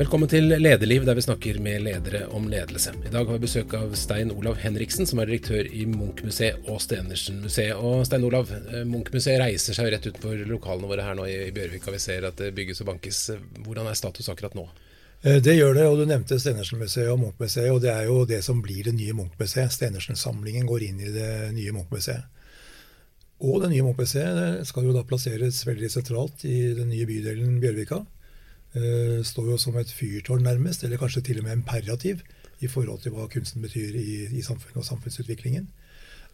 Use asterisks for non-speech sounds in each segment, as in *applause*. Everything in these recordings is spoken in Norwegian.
Velkommen til Lederliv, der vi snakker med ledere om ledelse. I dag har vi besøk av Stein Olav Henriksen, som er direktør i Munch-museet og Stenersen-museet. Og Stein Olav, eh, Munch-museet reiser seg rett utenfor lokalene våre her nå i Bjørvika. Vi ser at det bygges og bankes. Hvordan er status akkurat nå? Eh, det gjør det, og du nevnte Stenersen-museet og Munch-museet. Og det er jo det som blir det nye Munch-museet. Stenersen-samlingen går inn i det nye Munch-museet. Og det nye Munch-museet skal jo da plasseres veldig sentralt i den nye bydelen Bjørvika. Uh, står jo som et fyrtårn, nærmest, eller kanskje til og med imperativ i forhold til hva kunsten betyr i, i samfunnet og samfunnsutviklingen.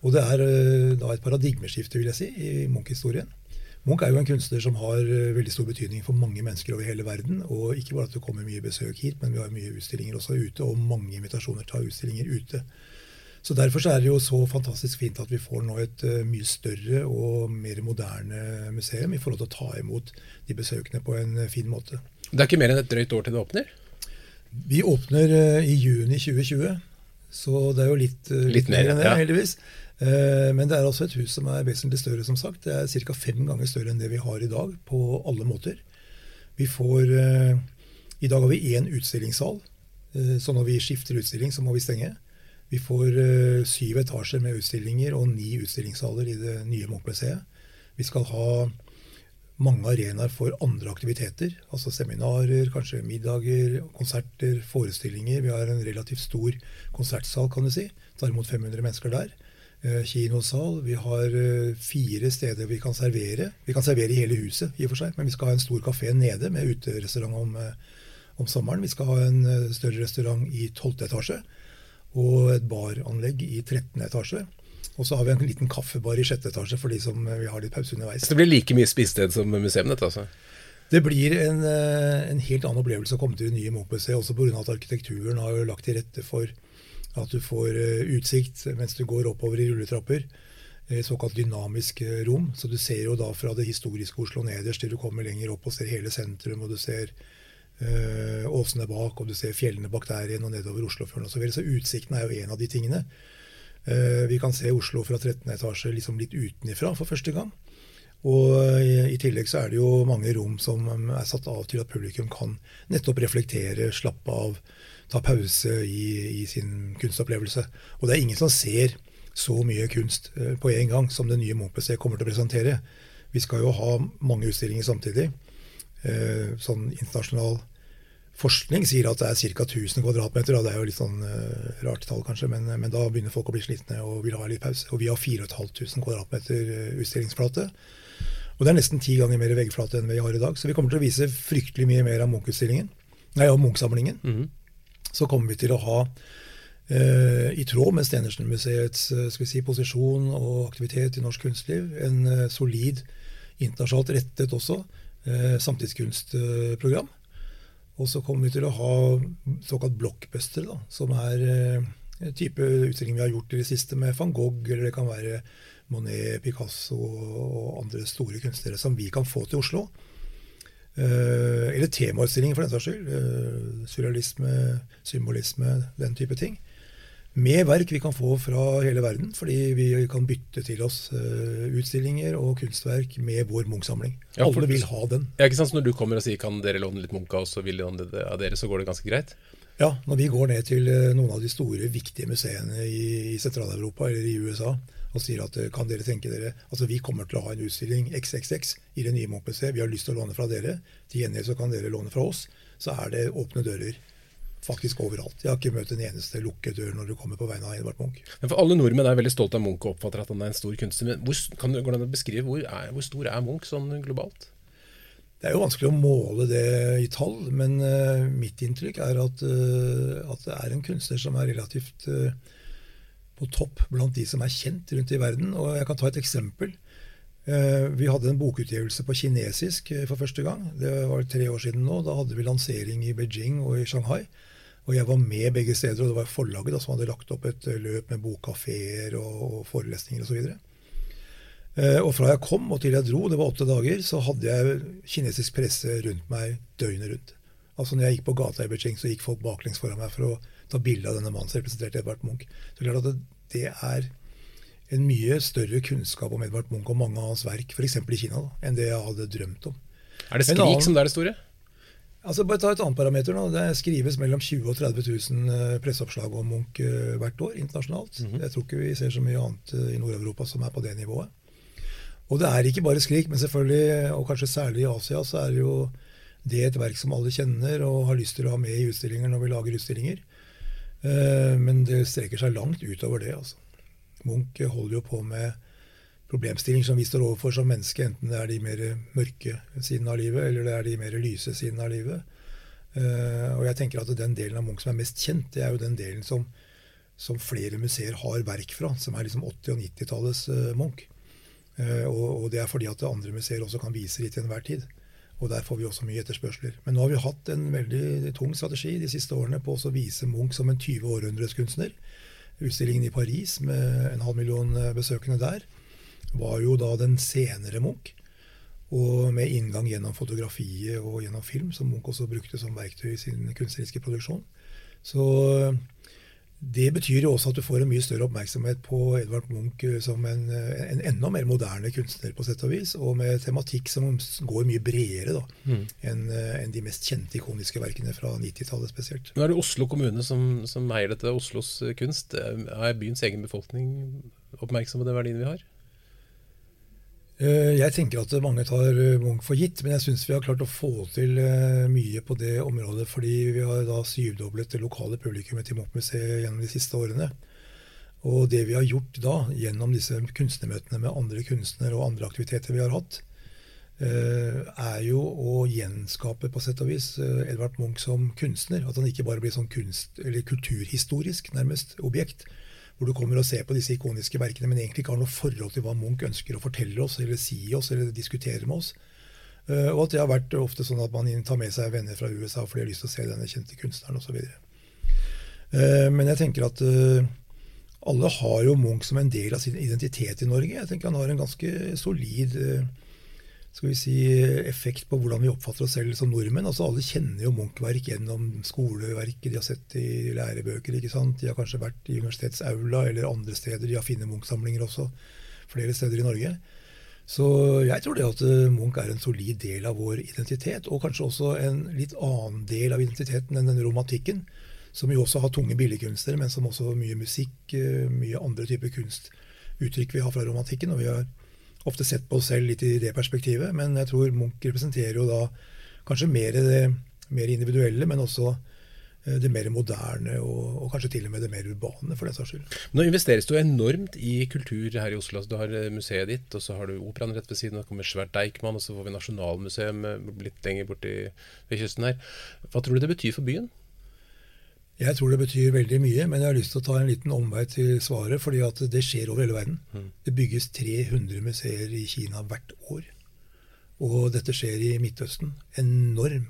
Og det er uh, da et paradigmeskifte, vil jeg si, i Munch-historien. Munch er jo en kunstner som har uh, veldig stor betydning for mange mennesker over hele verden. Og ikke bare at det kommer mye besøk hit, men vi har mye utstillinger også ute, og mange invitasjoner ha utstillinger ute. Så Derfor så er det jo så fantastisk fint at vi får nå et mye større og mer moderne museum i forhold til å ta imot de besøkende på en fin måte. Det er ikke mer enn et drøyt år til det åpner? Vi åpner uh, i juni 2020, så det er jo litt, litt, litt mer enn det, ja. heldigvis. Men det er altså et hus som er vesentlig større, som sagt. Det er ca. fem ganger større enn det vi har i dag, på alle måter. Vi får I dag har vi én utstillingssal, så når vi skifter utstilling, så må vi stenge. Vi får syv etasjer med utstillinger og ni utstillingssaler i det nye Munch-museet. Vi skal ha mange arenaer for andre aktiviteter. Altså seminarer, kanskje middager, konserter, forestillinger. Vi har en relativt stor konsertsal, kan du si. Tar imot 500 mennesker der. Eh, kinosal. Vi har eh, fire steder vi kan servere. Vi kan servere i hele huset, i og for seg, men vi skal ha en stor kafé nede med uterestaurant om, eh, om sommeren. Vi skal ha en større restaurant i 12. etasje og et baranlegg i 13. etasje. Og så har vi en liten kaffebar i 6. etasje for de som vil ha litt pause underveis. Så det blir like mye spisested som museum, dette altså? Det blir en, eh, en, helt annen opplevelse å komme til det nye Munch-museet, også pga. at arkitekturen har jo lagt til rette for at du får eh, utsikt mens du går oppover i rulletrapper. Et såkalt dynamisk eh, rom. Så du ser jo da fra det historiske Oslo nederst til du kommer lenger opp og ser hele sentrum, og du ser åsene bak, og du ser fjellene bak der igjen, og nedover Oslofjorden osv. Så, så utsikten er jo en av de tingene. Eh, vi kan se Oslo fra 13. etasje liksom litt utenifra for første gang. Og i, tillegg så er det jo mange rom som er satt av til at publikum kan nettopp reflektere, slappe av, ta pause i, i sin kunstopplevelse. Og det er ingen som ser så mye kunst eh, på en gang som det nye Munch-museet kommer til å presentere. Vi skal jo ha mange utstillinger samtidig. Eh, sånn internasjonal forskning sier at det er ca. 1000 kvadratmeter. og Det er jo litt sånn uh, rart tall, kanskje, men, men, da begynner folk å bli slitne og vil ha litt pause. Og vi har 4500 kvadratmeter uh, utstillingsflate. Og det er nesten ti ganger mer veggflate enn vi har i dag. Så vi kommer til å vise fryktelig mye mer av Munch-utstillingen. Nei, av Munch-samlingen. Mm -hmm. Så kommer vi til å ha uh, i tråd med Stenersen-museets si, posisjon og aktivitet i norsk kunstliv, en solid, internasjonalt rettet også, samtidskunstprogram. Og så kommer vi til å ha såkalt blockbuster, da, som er eh, type utstilling vi har gjort i det siste med van Gogh, eller det kan være Monet, Picasso og andre store kunstnere som vi kan få til Oslo. Eh, eller temautstillinger, for den saks skyld. Eh, surrealisme, symbolisme, den type ting med verk vi kan få fra hele verden, fordi vi kan bytte til oss uh, utstillinger og kunstverk med vår Munch-samling. Ja, Alle vil ha den. Ja, ikke sant? Så når du kommer og sier kan dere låne litt Munch av oss, og vil låne det av dere, så går det ganske greit? Ja, når vi går ned til uh, noen av de store, viktige museene i, i Sentral-Europa eller i USA og sier at uh, kan dere tenke dere Altså vi kommer til å ha en utstilling XXX i det nye Munch-museet, vi har lyst til å låne fra dere, til gjengjeld så kan dere låne fra oss. Så er det åpne dører faktisk overalt. Jeg har ikke møtt en eneste lukket dør når du kommer på vegne av Edvard Munch. Men for Alle nordmenn er veldig stolte av Munch og oppfatter at han er en stor kunstner. Men hvor, kan du, det beskrive hvor, er, hvor, stor er Munch sånn globalt? Det er jo vanskelig å måle det i tall, men uh, mitt inntrykk er at, uh, at, det er en kunstner som er relativt uh, på topp blant de som er kjent rundt i verden. Og jeg kan ta et eksempel. Vi hadde en bokutgivelse på kinesisk for første gang. Det var tre år siden nå. Da hadde vi lansering i Beijing og i Shanghai. Og jeg var med begge steder, og det var forlaget da, som hadde lagt opp et eh, løp med bokkafeer og, og forelesninger osv. Eh, og fra jeg kom og til jeg dro, det var åtte dager, så hadde jeg kinesisk presse rundt meg døgnet rundt. Altså Når jeg gikk på gata i Beijing, så gikk folk baklengs foran meg for å ta bilde av denne mannen som representerte Edvard Munch. Så klart at Det er en mye større kunnskap om Edvard Munch og mange av hans verk, f.eks. i Kina, da, enn det jeg hadde drømt om. Er det Skrik annen, som er det store? Altså bare ta et annet parameter. nå. Det skrives mellom 20 000 og 30 000 presseoppslag om Munch hvert år internasjonalt. Mm -hmm. Jeg tror ikke vi ser så mye annet i Nord-Europa som er på det nivået. Og det er ikke bare skrik, men selvfølgelig, og kanskje særlig i Asia, så er det jo det et verk som alle kjenner og har lyst til å ha med i utstillinger når vi lager utstillinger. Men det streker seg langt utover det. altså. Munch holder jo på med problemstillinger som vi står overfor som mennesker, enten det er de mer mørke sidene av livet, eller det er de mer lyse sidene av livet. Uh, og jeg tenker at Den delen av Munch som er mest kjent, det er jo den delen som, som flere museer har verk fra, som er liksom 80- og 90-tallets uh, Munch. Uh, og, og, det er fordi at andre museer også kan vise det til enhver tid. Og der får vi også mye etterspørsler. Men nå har vi hatt en veldig tung strategi de siste årene på å vise Munch som en 20-århundreskunstner. Utstillingen i Paris med en halv million besøkende der var jo da den senere Munch. Og med inngang gjennom fotografiet og gjennom film, som Munch også brukte som verktøy i sin kunstneriske produksjon. Så det betyr jo også at du får en mye større oppmerksomhet på Edvard Munch som en, en enda mer moderne kunstner, på sett og vis, og med tematikk som går mye bredere mm. enn en de mest kjente ikoniske verkene fra 90-tallet spesielt. Nå er det Oslo kommune som, som eier dette, Oslos kunst. Er byens egen befolkning oppmerksom på den verdien vi har? Eh, jeg tenker at mange tar eh, Munch for gitt, men jeg syns vi har klart å få til eh, mye på det området. Fordi vi har da syvdoblet det lokale publikummet til Munch-museet gjennom de siste årene. Og det vi har gjort da, gjennom disse kunstnermøtene med andre kunstnere og andre aktiviteter vi har hatt, er jo å gjenskape på sett og vis Edvard Munch som kunstner. At han ikke bare blir sånn kunst, eller kulturhistorisk nærmest objekt, hvor du kommer og ser på disse ikoniske verkene, men egentlig ikke har noe forhold til hva Munch ønsker å fortelle oss, eller si oss, eller diskutere med oss. Uh, og at det har vært ofte sånn at man tar med seg venner fra USA fordi de har lyst til å se denne kjente kunstneren osv. Uh, men jeg tenker at uh, alle har jo Munch som en del av sin identitet i Norge. Jeg tenker Han har en ganske solid skal vi si, effekt på hvordan vi oppfatter oss selv som nordmenn. Altså Alle kjenner jo Munch-verk gjennom skoleverket de har sett i lærebøker. ikke sant? De har kanskje vært i universitetsaula eller andre steder. De har funnet Munch-samlinger også flere steder i Norge. Så jeg tror det at eh, Munch er en solid del av vår identitet, og kanskje også en litt annen del av identiteten enn den romantikken, som jo også har tunge billedkunstnere, men som også har mye musikk, eh, mye andre typer kunstuttrykk vi har fra romantikken. og vi har ofte sett på oss selv litt i det perspektivet. Men jeg tror Munch representerer jo da kanskje mer det mer individuelle, men også eh, det mer moderne og, og, kanskje til og med det mer urbane, for den saks skyld. Nå investeres det jo enormt i kultur her i Oslo. Altså, du har eh, museet ditt, og så har du operaen rett ved siden av. Det kommer svært Deichman, og så får vi Nasjonalmuseum eh, litt lenger borti ved kysten her. Hva tror du det betyr for byen? Jeg tror det betyr veldig mye, men jeg har lyst til å ta en liten omvei til svaret. fordi at det skjer over hele verden. Mm. Det bygges 300 museer i Kina hvert år. Og dette skjer i Midtøsten. Enorm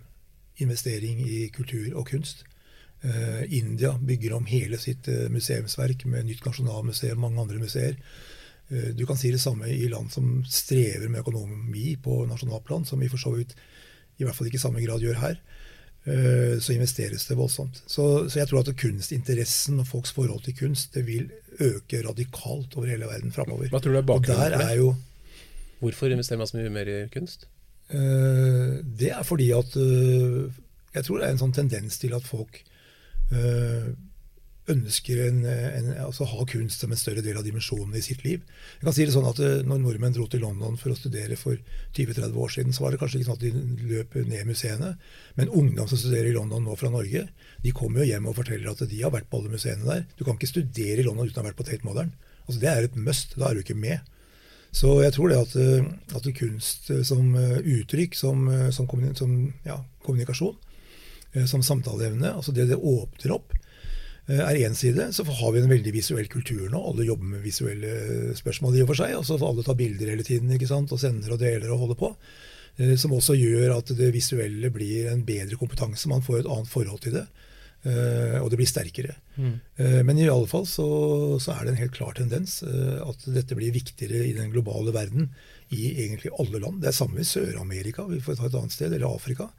investering i kultur og kunst. Uh, India bygger om hele sitt uh, museumsverk med nytt nasjonalmuseum, mange andre museer. Uh, du kan si det samme i land som strever med økonomi på nasjonalplan, som vi for så vidt i hvert fall ikke i samme grad gjør her. Eh, så investeres det voldsomt. Så, så, jeg tror at kunstinteressen og folks forhold til kunst det vil øke radikalt over hele verden framover. Hva tror du er bakgrunnen for det? Jo, Hvorfor investerer man så mye mer i kunst? Uh, det er fordi at uh, Jeg tror det er en sånn tendens til at folk uh, ønsker en, en, altså ha kunst som en større del av dimensjonene i sitt liv. Jeg kan si det sånn at eh, når nordmenn dro til London for å studere for 20-30 år siden, så var det kanskje ikke sånn at de løp ned museene. Men ungdom som studerer i London nå fra Norge, de kommer jo hjem og forteller at de har vært på alle museene der. Du kan ikke studere i London uten å ha vært på Tate Modern. Altså Det er et must. Da er du ikke med. Så jeg tror det at, eh, at kunst eh, som uttrykk, som, som, som ja, kommunikasjon, som samtaleevne, altså det det åpner opp, er én side. Så har vi en veldig visuell kultur nå. Alle jobber med visuelle spørsmål i og for seg. og så får alle ta bilder hele tiden ikke sant? og sender og deler og holder på. Eh, som også gjør at det visuelle blir en bedre kompetanse. Man får et annet forhold til det. Eh, og det blir sterkere. Mm. Men i alle fall så, så, er det en helt klar tendens at dette blir viktigere i den globale verden i egentlig alle land. Det er samme i Sør-Amerika, vi får ta et annet sted, eller Afrika.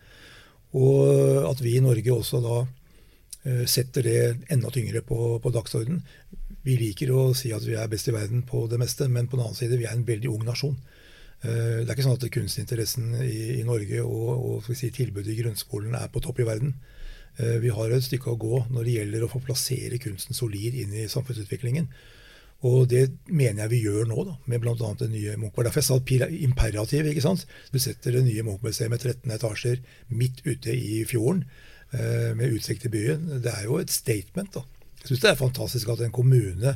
Og at vi i Norge også da Eh, setter det enda tyngre på, på dagsorden. Vi liker å si at vi er best i verden på det meste, men på den annen side, vi er en veldig ung nasjon. Det er ikke sånn at kunstinteressen i, i Norge og, og si, tilbudet i grunnskolen er på topp i verden. Vi har et stykke å gå når det gjelder å få plassere kunsten solid inn i samfunnsutviklingen. Og det mener jeg vi gjør nå, da, med bl.a. det nye Munch. Derfor jeg sa imperativ. ikke sant? Du setter det nye Munch-museet med 13 etasjer midt ute i fjorden eh, med utsikt til byen. Det er jo et statement. da. Jeg syns det er fantastisk at en kommune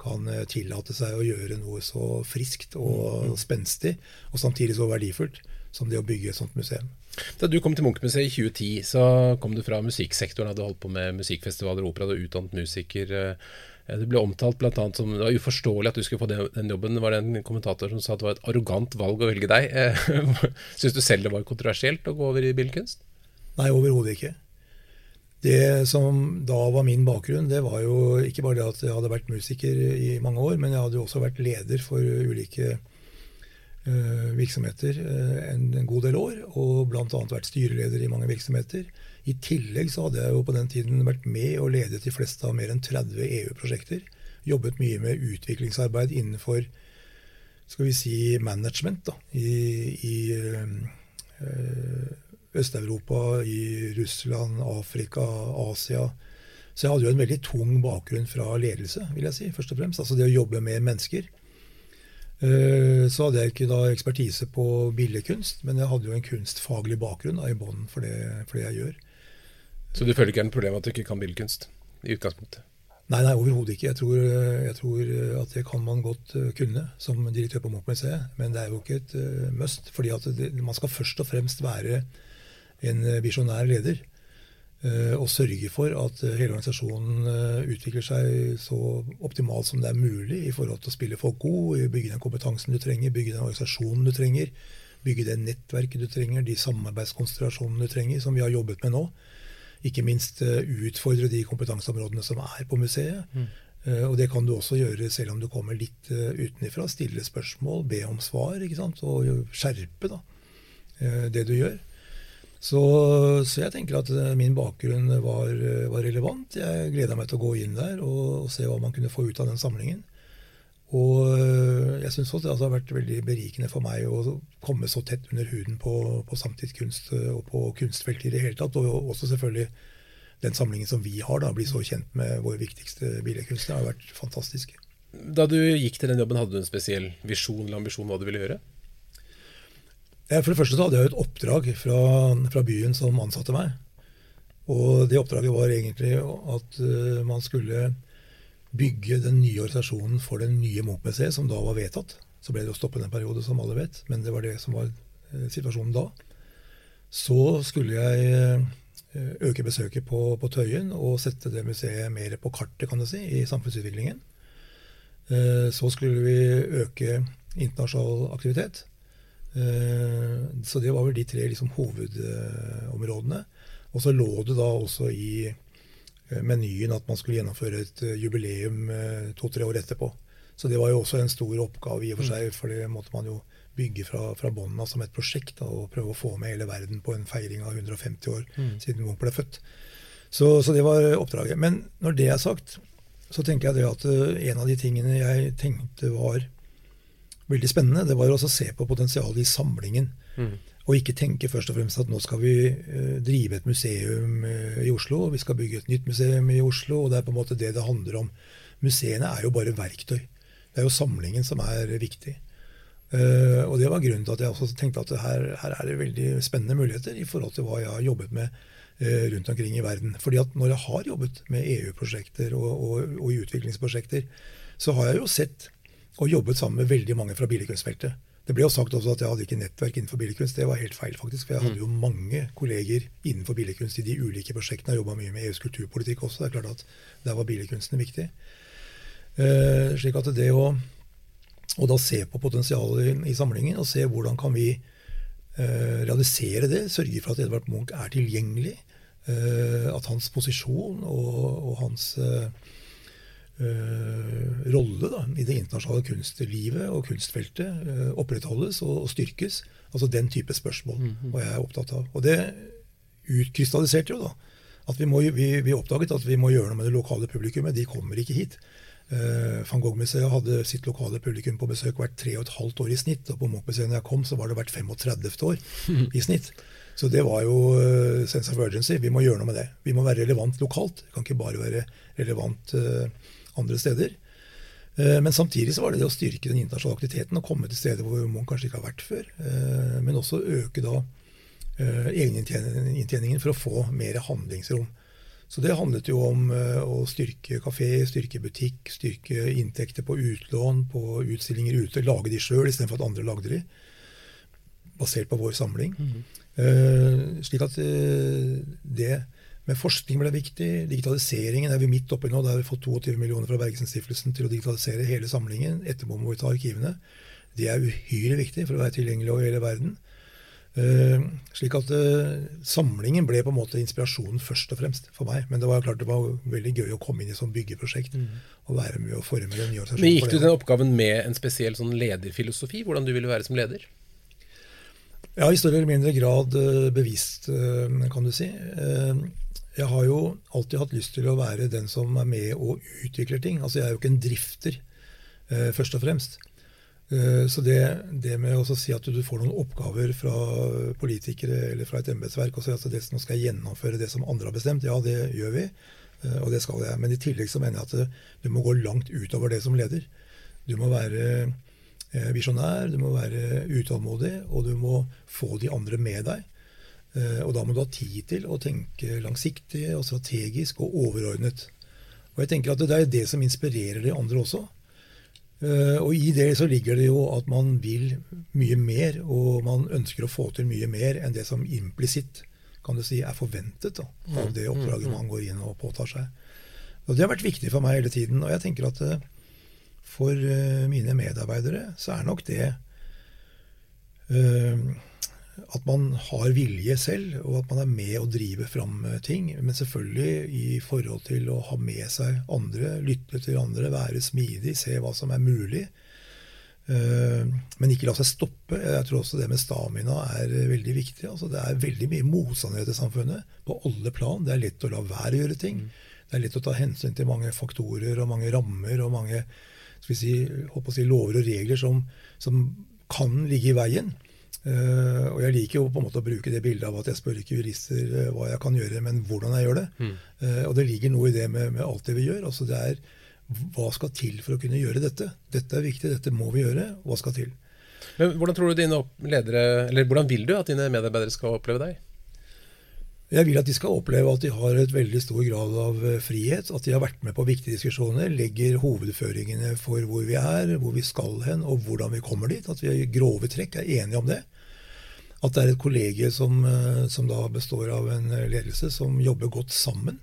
kan eh, tillate seg å gjøre noe så friskt og mm. spenstig, og samtidig så verdifullt som det å bygge et sånt museum. Da du kom til Munch-museet i 2010, så kom du fra musikksektoren, hadde holdt på med musikkfestivaler og opera, du utdannet musiker. Eh, Eh, det ble omtalt annet som det var uforståelig at du skulle få den, jobben. Det var en kommentator som sa at det var et arrogant valg å velge deg. *laughs* Eh, Syns du selv det var kontroversielt å gå over i billedkunst? Nei, overhodet ikke. Det som da var min bakgrunn, det var jo ikke bare det at jeg hadde vært musiker i mange år, men jeg hadde jo også vært leder for ulike uh, virksomheter en, en, god del år. Og bl.a. vært styreleder i mange virksomheter. I tillegg så hadde jeg jo på den tiden vært med og ledet de fleste av mer enn 30 EU-prosjekter. Jobbet mye med utviklingsarbeid innenfor skal vi si management da, i, i øh, Øst-Europa, i Russland, Afrika, Asia. Så jeg hadde jo en veldig tung bakgrunn fra ledelse, vil jeg si, først og fremst. Altså det å jobbe med mennesker. Eh, så hadde jeg ikke da ekspertise på billedkunst, men jeg hadde jo en kunstfaglig bakgrunn da, i bånn for, for, det jeg gjør. Så du føler ikke det er noe problem at du ikke kan billedkunst i utgangspunktet? Nei, nei overhodet ikke. Jeg tror, jeg tror, at det kan man godt eh, kunne som direktør på Munch-museet. Men det er jo ikke et uh, must. fordi det, man skal først og fremst være en visjonær leder. Uh, og sørge for at hele organisasjonen utvikler seg så optimalt som det er mulig i forhold til å spille folk god, bygge den kompetansen du trenger, bygge den organisasjonen du trenger, bygge det nettverket du trenger, de samarbeidskonstellasjonene du trenger, som vi har jobbet med nå ikke minst eh, utfordre de kompetanseområdene som er på museet. Mm. Og det kan du også gjøre selv om du kommer litt utenifra. Stille spørsmål, be om svar, og skjerpe da, det du gjør. Så, så, jeg tenker at min bakgrunn var, var relevant. Jeg gleda meg til å gå inn der og, og, se hva man kunne få ut av den samlingen. Og øh, jeg syns det har vært veldig berikende for meg å komme så tett under huden på, på samtidskunst og på kunstfeltet i det hele tatt. Og også selvfølgelig den samlingen som vi har, da, bli så kjent med våre viktigste billedkunstnere, har vært fantastisk. Da du gikk til den jobben, hadde du en spesiell visjon eller ambisjon hva du ville gjøre? For det første så hadde jeg et oppdrag fra, fra byen som ansatte meg. Og det oppdraget var egentlig at uh, man skulle bygge den nye organisasjonen for det nye Munch-museet, som da var vedtatt. Så ble det jo stoppet en periode, som alle vet, men det var det som var uh, situasjonen da. Så skulle jeg uh, øke besøket på, på Tøyen og sette det museet mer på kartet kan du si, i samfunnsutviklingen. Så skulle vi øke internasjonal aktivitet. Så det var vel de tre liksom, hovedområdene. Og så lå det da også i Eh, menyen at man skulle gjennomføre et eh, jubileum eh, to-tre år etterpå. Så det var jo også en stor oppgave i og for seg, for det måtte man jo bygge fra, fra bånnen av som et prosjekt da, og prøve å få med hele verden på en feiring av 150 år mm. siden Munch ble født. Så, så, det var oppdraget. Men når det er sagt, så tenker jeg det at en av de tingene jeg tenkte var veldig spennende, det var å se på potensialet i samlingen. Mm. Og ikke tenke først og fremst at nå skal vi eh, drive et museum eh, i Oslo. og Vi skal bygge et nytt museum i Oslo, og det er på en måte det det handler om. Museene er jo bare verktøy. Det er jo samlingen som er viktig. Uh, og det var grunnen til at jeg også tenkte at her, her, er det veldig spennende muligheter i forhold til hva jeg har jobbet med rundt omkring i verden. Fordi at når jeg har jobbet med EU-prosjekter og, og, og, utviklingsprosjekter, så har jeg jo sett og jobbet sammen med veldig mange fra billedkunstfeltet. Det ble jo sagt også at jeg hadde ikke nettverk innenfor billedkunst. Det var helt feil, faktisk. For jeg hadde jo mm. mange kolleger innenfor billedkunst i de ulike prosjektene. Jeg jobba mye med EUs kulturpolitikk også. Det er klart at der var billedkunsten viktig. Eh, slik at det å og da se på potensialet i, samlingen og se hvordan kan vi eh, realisere det. Sørge for at Edvard Munch er tilgjengelig. Eh, at hans posisjon og, og hans eh, rolle da, i det internasjonale kunstlivet og kunstfeltet uh, opprettholdes og, og, styrkes. Altså den type spørsmål mm -hmm. var jeg opptatt av. Og det utkrystalliserte jo da at vi, må, vi, vi, oppdaget at vi må gjøre noe med det lokale publikummet. De kommer ikke hit. Uh, Van Gogh-museet hadde sitt lokale publikum på besøk hvert tre og et halvt år i snitt. Og på Munch-museet når jeg kom, så var det hvert 35. år *laughs* i snitt. Så det var jo uh, sense of urgency. Vi må gjøre noe med det. Vi må være relevant lokalt. Vi kan ikke bare være relevant uh, andre steder. Men samtidig så var det det å styrke den internasjonale aktiviteten og komme til steder hvor Munch kanskje ikke har vært før. Men også øke da egeninntjeningen for å få mer handlingsrom. Så det handlet jo om å styrke kafé, styrke butikk, styrke inntekter på utlån, på utstillinger ute. Lage de sjøl istedenfor at andre lagde de. Basert på vår samling. Mm -hmm. slik at det med forskning ble viktig. Digitaliseringen er vi midt oppi nå. Der har vi fått 22 millioner fra Bergensenstiftelsen til å digitalisere hele samlingen. Etterpå må vi ta arkivene. Det er uhyre viktig for å være tilgjengelig over hele verden. Uh, slik at uh, samlingen ble på en måte inspirasjonen først og fremst for meg. Men det var klart det var veldig gøy å komme inn i et sånt byggeprosjekt mm. og være med å forme den nye organisasjonen. Men Gikk du den oppgaven med en spesiell sånn lederfilosofi? Hvordan du ville være som leder? Ja, i større eller mindre grad uh, bevisst, kan du si. jeg har jo alltid hatt lyst til å være den som er med og utvikler ting. Altså Jeg er jo ikke en drifter, først og fremst. Eh, så det, det, med å si at du får noen oppgaver fra politikere eller fra et embetsverk, og si at nå skal jeg gjennomføre det som andre har bestemt, ja, det gjør vi. Eh, og det skal jeg. Men i tillegg så mener jeg at du må gå langt utover det som leder. Du må være eh, visjonær, du må være utålmodig, og du må få de andre med deg. Og da må du ha tid til å tenke langsiktig og strategisk og overordnet. Og jeg tenker at Det er det som inspirerer de andre også. Eh, og i det så ligger det jo at man vil mye mer, og man ønsker å få til mye mer enn det som implisitt kan du si, er forventet da, av det mm, oppdraget mm, man mm. går inn og påtar seg. Og Det har vært viktig for meg hele tiden. Og jeg tenker at eh, for eh, mine medarbeidere så er nok det at man har vilje selv, og at man er med å drive fram eh, ting. Men selvfølgelig i forhold til å ha med seg andre, lytte til andre, være smidig, se hva som er mulig. Eh, men ikke la seg stoppe. Jeg tror også det med stamina er eh, veldig viktig. Altså det er veldig mye motstand i dette samfunnet, på alle plan. Det er lett å la være å gjøre ting. Det er lett å ta hensyn til mange faktorer og mange rammer og mange skal vi si, si, lover og regler som, som kan ligge i veien. Uh, og jeg liker jo på en måte å bruke det bildet av at jeg spør ikke jurister uh, hva jeg kan gjøre, men hvordan jeg gjør det. Mm. Uh, og det ligger noe i det med, med, alt det vi gjør. altså det er Hva skal til for å kunne gjøre dette? Dette er viktig, dette må vi gjøre. Hva skal til? Men Hvordan tror du dine ledere, eller hvordan vil du at dine medarbeidere skal oppleve deg? Jeg vil at de skal oppleve at de har et veldig stor grad av frihet. At de har vært med på viktige diskusjoner, legger hovedføringene for hvor vi er, hvor vi skal hen og hvordan vi kommer dit. At vi i grove trekk er enige om det at det er et kollegie som, eh, som, da består av en ledelse som jobber godt sammen.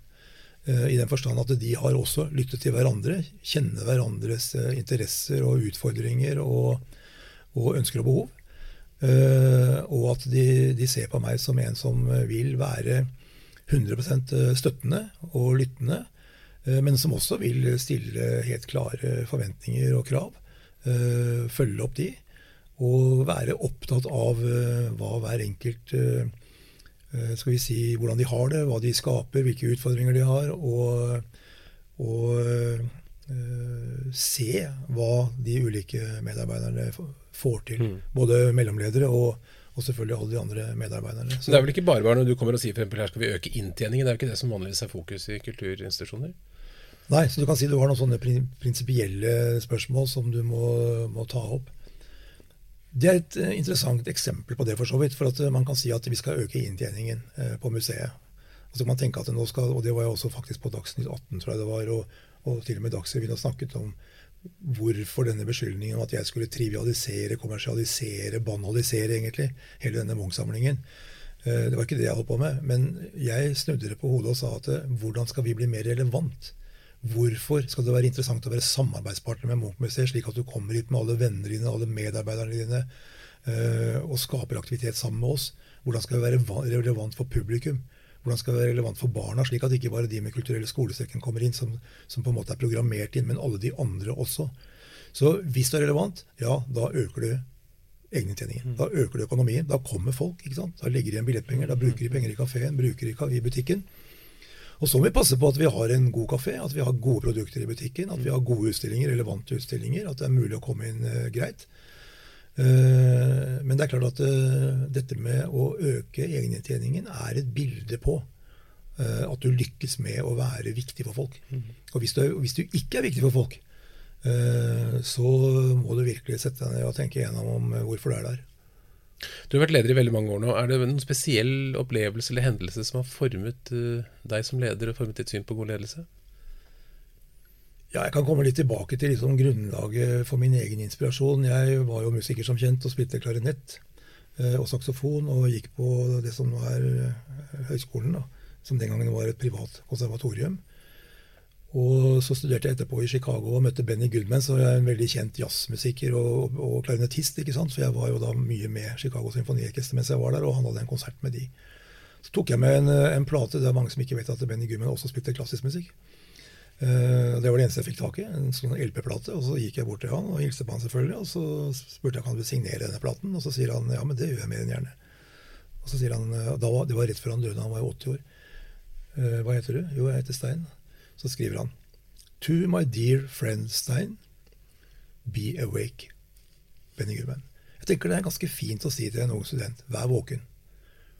Eh, I den forstand at de har også lyttet til hverandre, kjenner hverandres eh, interesser og utfordringer og, og ønsker og behov. Og at de, de, ser på meg som en som vil være 100% støttende og lyttende, men som også vil stille helt klare forventninger og krav. Følge opp de og være opptatt av hva hver enkelt skal vi si, Hvordan de har det, hva de skaper, hvilke utfordringer de har. Og, og se hva de ulike medarbeiderne får til. Mm. Både mellomledere og, og, selvfølgelig alle de andre medarbeiderne. Så det er vel ikke bare bare når du kommer og sier for eksempel, her skal vi øke inntjeningen? Det er jo ikke det som vanligvis er fokus i kulturinstitusjoner? Nei, så du kan si du har noen sånne prinsipielle spørsmål som du må, må ta opp. Det er et eh, interessant eksempel på det, for så vidt. For at eh, man kan si at vi skal øke inntjeningen eh, på museet. Og så kan man tenke at nå skal, og det var jo også faktisk på Dagsnytt 18, tror jeg det var, og, og til og med Dagsrevyen har snakket om hvorfor denne beskyldningen om at jeg skulle trivialisere, kommersialisere, banalisere egentlig hele denne Munch-samlingen. Det var ikke det jeg holdt på med. Men jeg snudde det på hodet og sa at hvordan skal vi bli mer relevant? Hvorfor skal det være interessant å være samarbeidspartner med Munch-museet, slik at du kommer hit med alle vennene dine, alle medarbeiderne dine, uh, og skaper aktivitet sammen med oss? Hvordan skal det være relevant for publikum? Hvordan skal det være relevant for barna, slik at ikke bare de med kulturelle skolesekken kommer inn, som, som, på en måte er programmert inn, men alle de andre også. Så hvis det er relevant, ja, da øker du egeninntjeningen. Mm. Da øker du økonomien. Da kommer folk. ikke sant? Da legger de igjen billettpenger, da bruker de penger i kafeen, bruker de i butikken. Og så må vi passe på at vi har en god kafé, at vi har gode produkter i butikken, at vi har gode utstillinger, relevante utstillinger, at det er mulig å komme inn uh, greit. Uh, men det er klart at uh, dette med å øke egeninntjeningen er et bilde på at du lykkes med å være viktig for folk. Mm. Og hvis du, hvis du, ikke er viktig for folk, så må du virkelig sette deg ned og tenke igjennom om hvorfor du er der. Du har vært leder i veldig mange år nå. Er det noen spesiell opplevelse eller hendelse som har formet deg som leder og formet ditt syn på god ledelse? Ja, Jeg kan komme litt tilbake til liksom grunnlaget for min egen inspirasjon. Jeg var jo musiker som kjent og spilte klarinett uh, og saksofon og gikk på det som nå er uh, høyskolen, da, som den gangen var et privat konservatorium. Og så studerte jeg etterpå i Chicago og møtte Benny Goodman, som er en veldig kjent jazzmusiker og, og klarinettist. ikke sant? For jeg var jo da mye med Chicago Symfoniorkester mens jeg var der, og han hadde en konsert med de. Så tok jeg med en, en plate. Det er mange som ikke vet at Benny Goodman også spilte klassisk musikk. Uh, det var det eneste jeg fikk tak i, en sånn LP-plate. Og så gikk jeg bort til han og hilste på han selvfølgelig. Og så spurte jeg om han ville signere denne platen, og så sier han ja, men det gjør jeg mer enn gjerne. Og så sier han, uh, da Det var rett før han døde, han var jo 80 år. Uh, hva heter du? Jo, jeg heter Stein. Så skriver han To my dear friend Stein, be awake. Benny Gubben.» Jeg tenker det er ganske fint å si til en ung student vær våken.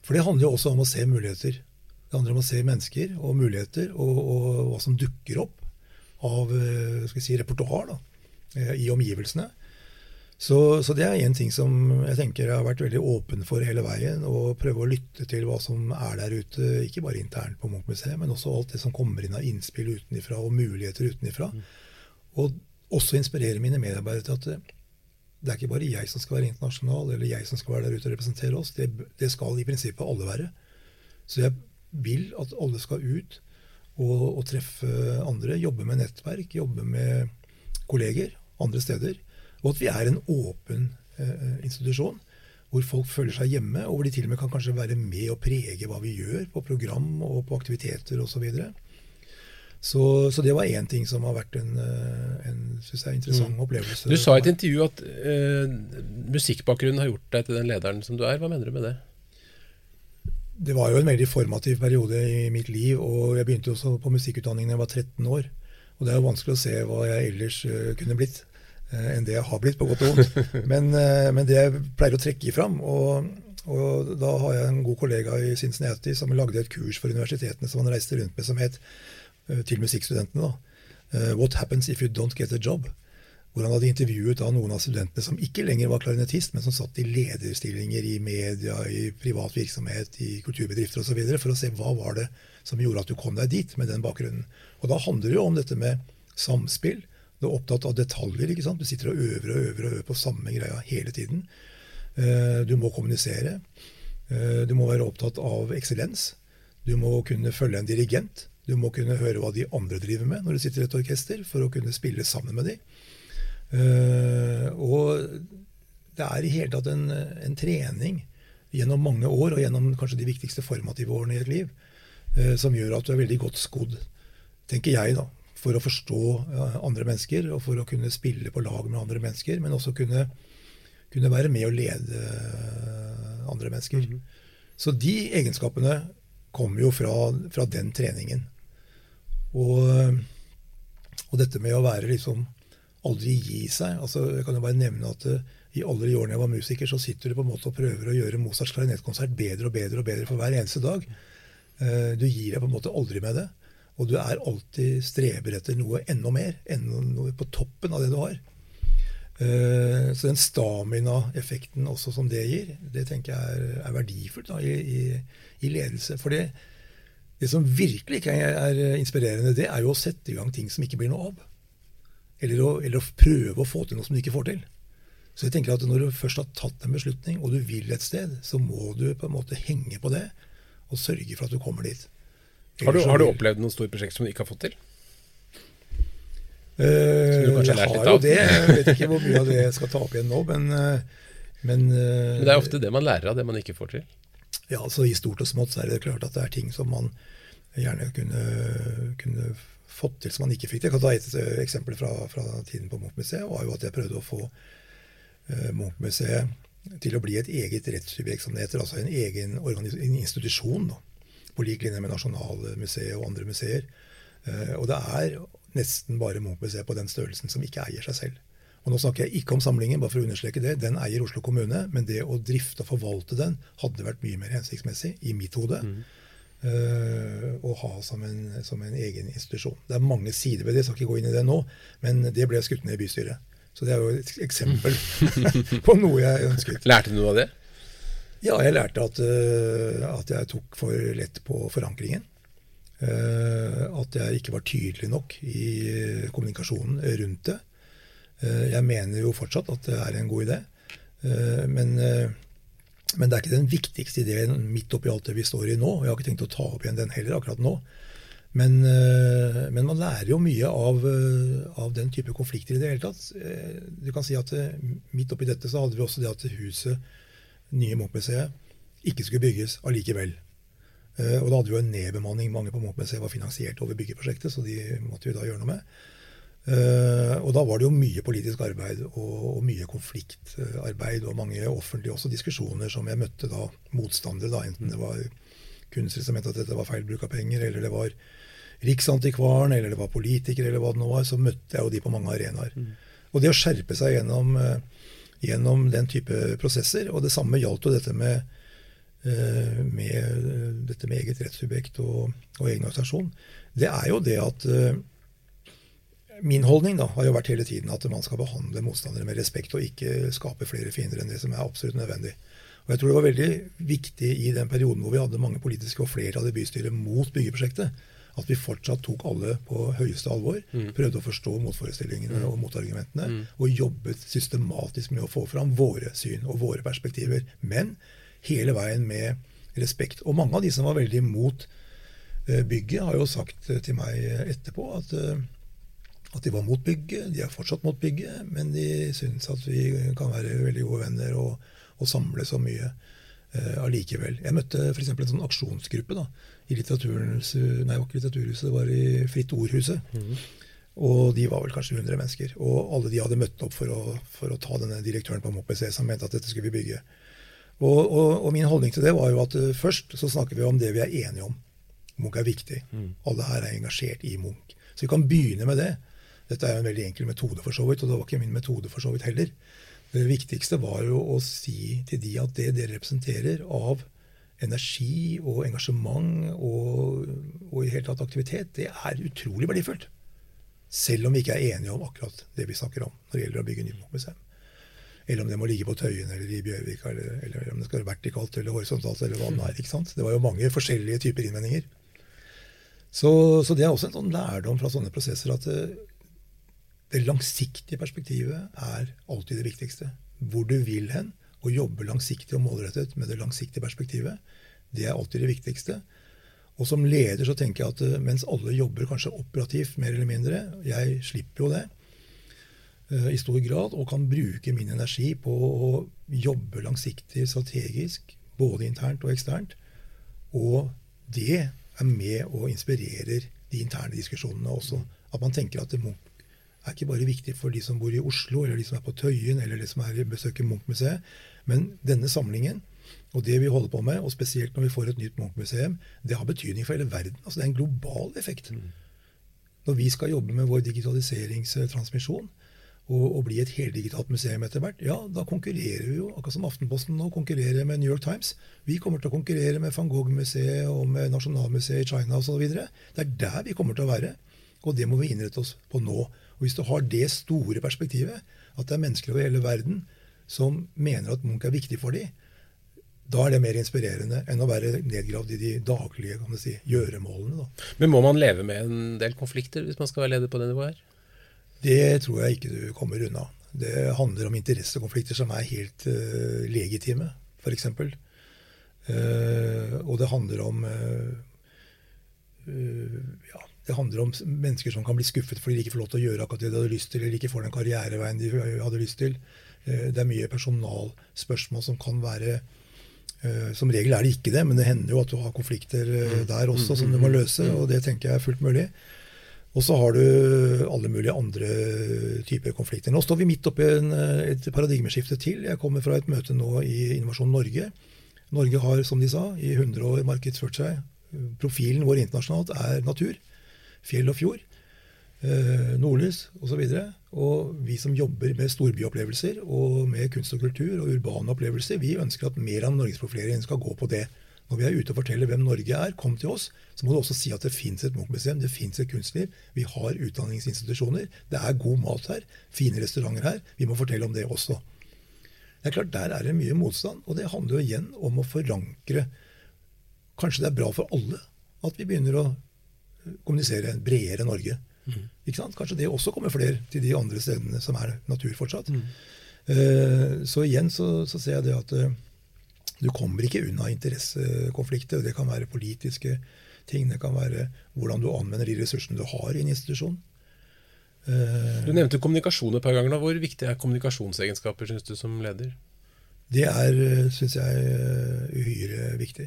For det handler jo også om å se muligheter. Det handler om å se mennesker og muligheter, og, og hva som dukker opp av eh, skal si, repertoar da, i omgivelsene. Så, så, det er én ting som jeg tenker jeg har vært veldig åpen for hele veien. Å prøve å lytte til hva som er der ute, ikke bare internt på Munch-museet, men også alt det som kommer inn av innspill utenifra og muligheter utenifra. Mm. Og også inspirere mine medarbeidere til at det, det er ikke bare jeg som skal være internasjonal, eller jeg som skal være der ute og representere oss. Det, det skal i prinsippet alle være. Så jeg vil at alle skal ut og, og treffe andre. Jobbe med nettverk, jobbe med kolleger andre steder. Og at vi er en åpen eh, institusjon hvor folk føler seg hjemme, og hvor de til og med kan kanskje være med og prege hva vi gjør på program og på aktiviteter osv. Så, så, så det var én ting som har vært en, en synes jeg, interessant mm. opplevelse. Du sa i et intervju at uh, musikkbakgrunnen har gjort deg til den lederen som du er. Hva mener du med det? Det var jo en veldig formativ periode i mitt liv. og Jeg begynte også på musikkutdanning da jeg var 13 år. Og det er jo vanskelig å se hva jeg ellers uh, kunne blitt. Eh, enn det jeg har blitt, på godt og vondt. *laughs* Men, eh, men, det jeg pleier å trekke fram og, og, da har jeg en god kollega i Cincinnati som lagde et kurs for universitetene som han reiste rundt med, som het eh, til musikkstudentene da, What happens if you don't get a job? Hvor han hadde intervjuet noen av studentene som ikke lenger var klarinettist, men som satt i lederstillinger i media, i privat virksomhet, i kulturbedrifter osv., for å se hva var det som gjorde at du kom deg dit med den bakgrunnen. Og Da handler det jo om dette med samspill, du er opptatt av detaljer. ikke sant? Du sitter og øver og øver og øver på samme greia hele tiden. Eh, du må kommunisere. Eh, du må være opptatt av eksellens. Du må kunne følge en dirigent. Du må kunne høre hva de andre driver med når du sitter i et orkester, for å kunne spille sammen med dem. Eh, og det er i hele tatt en, en trening gjennom mange år, og gjennom kanskje de viktigste formative årene i et liv, som gjør at du er veldig godt skodd, tenker jeg, da, for å forstå andre mennesker og for å kunne spille på lag med andre mennesker, men også kunne, kunne være med og lede eh, andre mennesker. Mm -hmm. Så de egenskapene kommer jo fra, fra den treningen. Og, og, dette med å være liksom aldri gi seg altså Jeg kan jo bare nevne at eh, i alle de årene jeg var musiker, så sitter du på en måte og prøver å gjøre Mozarts klarinettkonsert bedre og bedre og bedre for hver eneste dag. Eh, du gir deg på en måte aldri med det. Og du er alltid streber etter noe enda mer, enda noe på toppen av det du har. Uh, så den stamina-effekten også som det gir, det tenker jeg er, er verdifullt da, i, i, i, ledelse. For det, som virkelig ikke er inspirerende, det er jo å sette i gang ting som ikke blir noe av. Eller å, eller å prøve å få til noe som du ikke får til. Så jeg tenker at når du først har tatt en beslutning, og du vil et sted, så må du på en måte henge på det, og sørge for at du kommer dit. Har du, har du opplevd noen store prosjekter som du ikke har fått til? Uh, jeg har jo det. Jeg vet ikke hvor mye av det jeg skal ta opp igjen nå, men, uh, men, uh, men det er ofte det man lærer av det man ikke får til? Ja, altså I stort og smått så er det klart at det er ting som man gjerne kunne, kunne fått til som man ikke fikk til. Jeg kan ta et eksempel fra, fra tiden på Munch-museet. var jo at Jeg prøvde å få Munch-museet til å bli et eget rettssubjekt. Altså en egen institusjon. da på lik linje med Nasjonalmuseet og andre museer. Eh, og det er nesten bare Munch-museet på den størrelsen som ikke eier seg selv. Og Nå snakker jeg ikke om samlingen, bare for å understreke det. Den eier Oslo kommune, men det å drifte og forvalte den hadde vært mye mer hensiktsmessig, i mitt hode. Mm. Uh, å ha som en, som en, egen institusjon. Det er mange sider ved det, jeg skal ikke gå inn i det nå, men det ble skutt ned i bystyret. Så det er jo et eksempel *laughs* på noe jeg ønsket. Lærte du noe av det? Ja, jeg lærte at, uh, at jeg tok for lett på forankringen. Uh, at jeg ikke var tydelig nok i kommunikasjonen rundt det. Jeg mener jo fortsatt at det er en god idé. Men, men, det er ikke den viktigste ideen midt oppi alt det vi står i nå. og Jeg har ikke tenkt å ta opp igjen den heller akkurat nå. Men, men, man lærer jo mye av, av, den type konflikter i det hele tatt. Du kan si at Midt oppi dette så hadde vi også det at huset nye Munch-museet ikke skulle bygges allikevel. Og da hadde vi jo en nedbemanning. Mange på Munch-museet var finansiert over byggeprosjektet, så de måtte vi da gjøre noe med. Uh, og da var det jo mye politisk arbeid og, og, mye konfliktarbeid og mange offentlige også diskusjoner som jeg møtte da motstandere, da, enten det var kunstnere som mente at dette var feil bruk av penger, eller det var Riksantikvaren, eller det var politikere, eller hva det nå var, så møtte jeg jo de på mange arenaer. Mm. Og det å skjerpe seg gjennom uh, gjennom den type prosesser. Og det samme gjaldt jo dette med, eh, med, dette med eget rettssubjekt og, og, egen organisasjon. Det er jo det at eh, Min holdning da, har jo vært hele tiden at man skal behandle motstandere med respekt og ikke skape flere fiender enn det som er absolutt nødvendig. Og jeg tror det var veldig viktig i den perioden hvor vi hadde mange politiske og flere det bystyret mot byggeprosjektet, at vi fortsatt tok alle på høyeste alvor. Mm. Prøvde å forstå motforestillingene mm. og motargumentene. Mm. Og jobbet systematisk med å få fram våre syn og våre perspektiver. Men hele veien med respekt. Og mange av de som var veldig imot uh, bygget, har jo sagt til meg etterpå at, uh, at de var mot bygget. De er fortsatt mot bygget, men de syns at vi kan være veldig gode venner og, og samle så mye allikevel. Jeg møtte f.eks. en sånn aksjonsgruppe da, i litteraturhuset, nei, ikke litteraturhuset, det var i Fritt Ordhuset. Mm. Og de var vel kanskje 100 mennesker. Og alle de hadde møtt opp for å, for å ta denne direktøren på MOPC som mente at dette skulle vi bygge. Og, og, og, min holdning til det var jo at uh, først så snakker vi om det vi er enige om. Munch er viktig. Mm. Alle her er engasjert i Munch. Så vi kan begynne med det. Dette er jo en veldig enkel metode, for så vidt, og det var ikke min metode for så vidt heller. Det viktigste var jo å si til de at det dere representerer av energi og engasjement og, og i hele tatt aktivitet, det er utrolig verdifullt. Selv om vi ikke er enige om akkurat det vi snakker om når det gjelder å bygge nytt museum. Eller om det må ligge på Tøyen eller i Bjørvika, eller, eller, om det skal være vertikalt eller horisontalt. eller hva Det er, ikke sant? Det var jo mange forskjellige typer innvendinger. Så, så det er også en sånn lærdom fra sånne prosesser at det, eh, langsiktige perspektivet er alltid det viktigste. Hvor du vil hen, å jobbe langsiktig og målrettet med det langsiktige perspektivet, det er alltid det viktigste. Og som leder så tenker jeg at eh, mens alle jobber kanskje operativt mer eller mindre, jeg slipper jo det uh, i stor grad, og kan bruke min energi på å jobbe langsiktig, strategisk, både internt og eksternt. Og det er med og inspirerer de interne diskusjonene også. At man tenker at det Munch er ikke bare viktig for de som bor i Oslo, eller de som er på Tøyen, eller de som er besøker Munch-museet, men denne samlingen og det vi holder på med, og spesielt når vi får et nytt Munch-museum, det har betydning for hele verden. Altså Det er en global effekt. Mm. Når vi skal jobbe med vår digitaliseringstransmisjon og, og bli et heldigitalt museum etter hvert, ja, da konkurrerer vi jo, akkurat som Aftenposten nå konkurrerer med New York Times. Vi kommer til å konkurrere med van Gogh-museet og med Nasjonalmuseet i China osv. Det er der vi kommer til å være. Og det må vi innrette oss på nå. Og Hvis du har det store perspektivet, at det er mennesker over hele verden som mener at Munch er viktig for dem, da er det mer inspirerende enn å være nedgravd i de daglige kan si, gjøremålene. Da. Men må man leve med en del konflikter hvis man skal være leder på det nivået her? Det tror jeg ikke du kommer unna. Det handler om interessekonflikter som er helt uh, legitime, f.eks. Uh, og det handler om uh, ja, det handler om mennesker som kan bli skuffet fordi de ikke får lov til å gjøre akkurat det de hadde lyst til, eller ikke får den karriereveien de hadde lyst til. Det er mye personalspørsmål som kan være Eh, som regel er det ikke det, men det hender jo at du har konflikter eh, mm. der også som du må mm. løse, og det tenker jeg er fullt mulig. Og så har du alle mulige andre typer konflikter. Nå står vi midt oppi en, eh, et paradigmeskifte til. Jeg kommer fra et møte nå i Innovasjon Norge. Norge har, som de sa, i 100 år markedsført seg Profilen vår internasjonalt er natur. Fjell og fjord. Eh, nordlys osv. Og, så og vi som jobber med storbyopplevelser og med kunst og kultur og urbane opplevelser, vi ønsker at mer av norgesprofileringen skal gå på det. Når vi er ute og forteller hvem Norge er, kom til oss. Så må du også si at det fins et Munch-museum, det fins et kunstliv. Vi har utdanningsinstitusjoner. Det er god mat her. Fine restauranter her. Vi må fortelle om det også. Det er klart, Der er det mye motstand, og det handler jo igjen om å forankre Kanskje det er bra for alle at vi begynner å kommunisere bredere Norge. Mm. Kanskje det også kommer flere til de andre stedene som er natur fortsatt. Mm. Uh, så igjen så, så, ser jeg det at uh, du kommer ikke unna interessekonflikter. Det kan være politiske ting, det kan være hvordan du anvender de ressursene du har i en institusjon. Uh, du nevnte kommunikasjon et par ganger. Hvor viktig er kommunikasjonsegenskaper, synes du, som leder? Det er, syns jeg, uhyre viktig.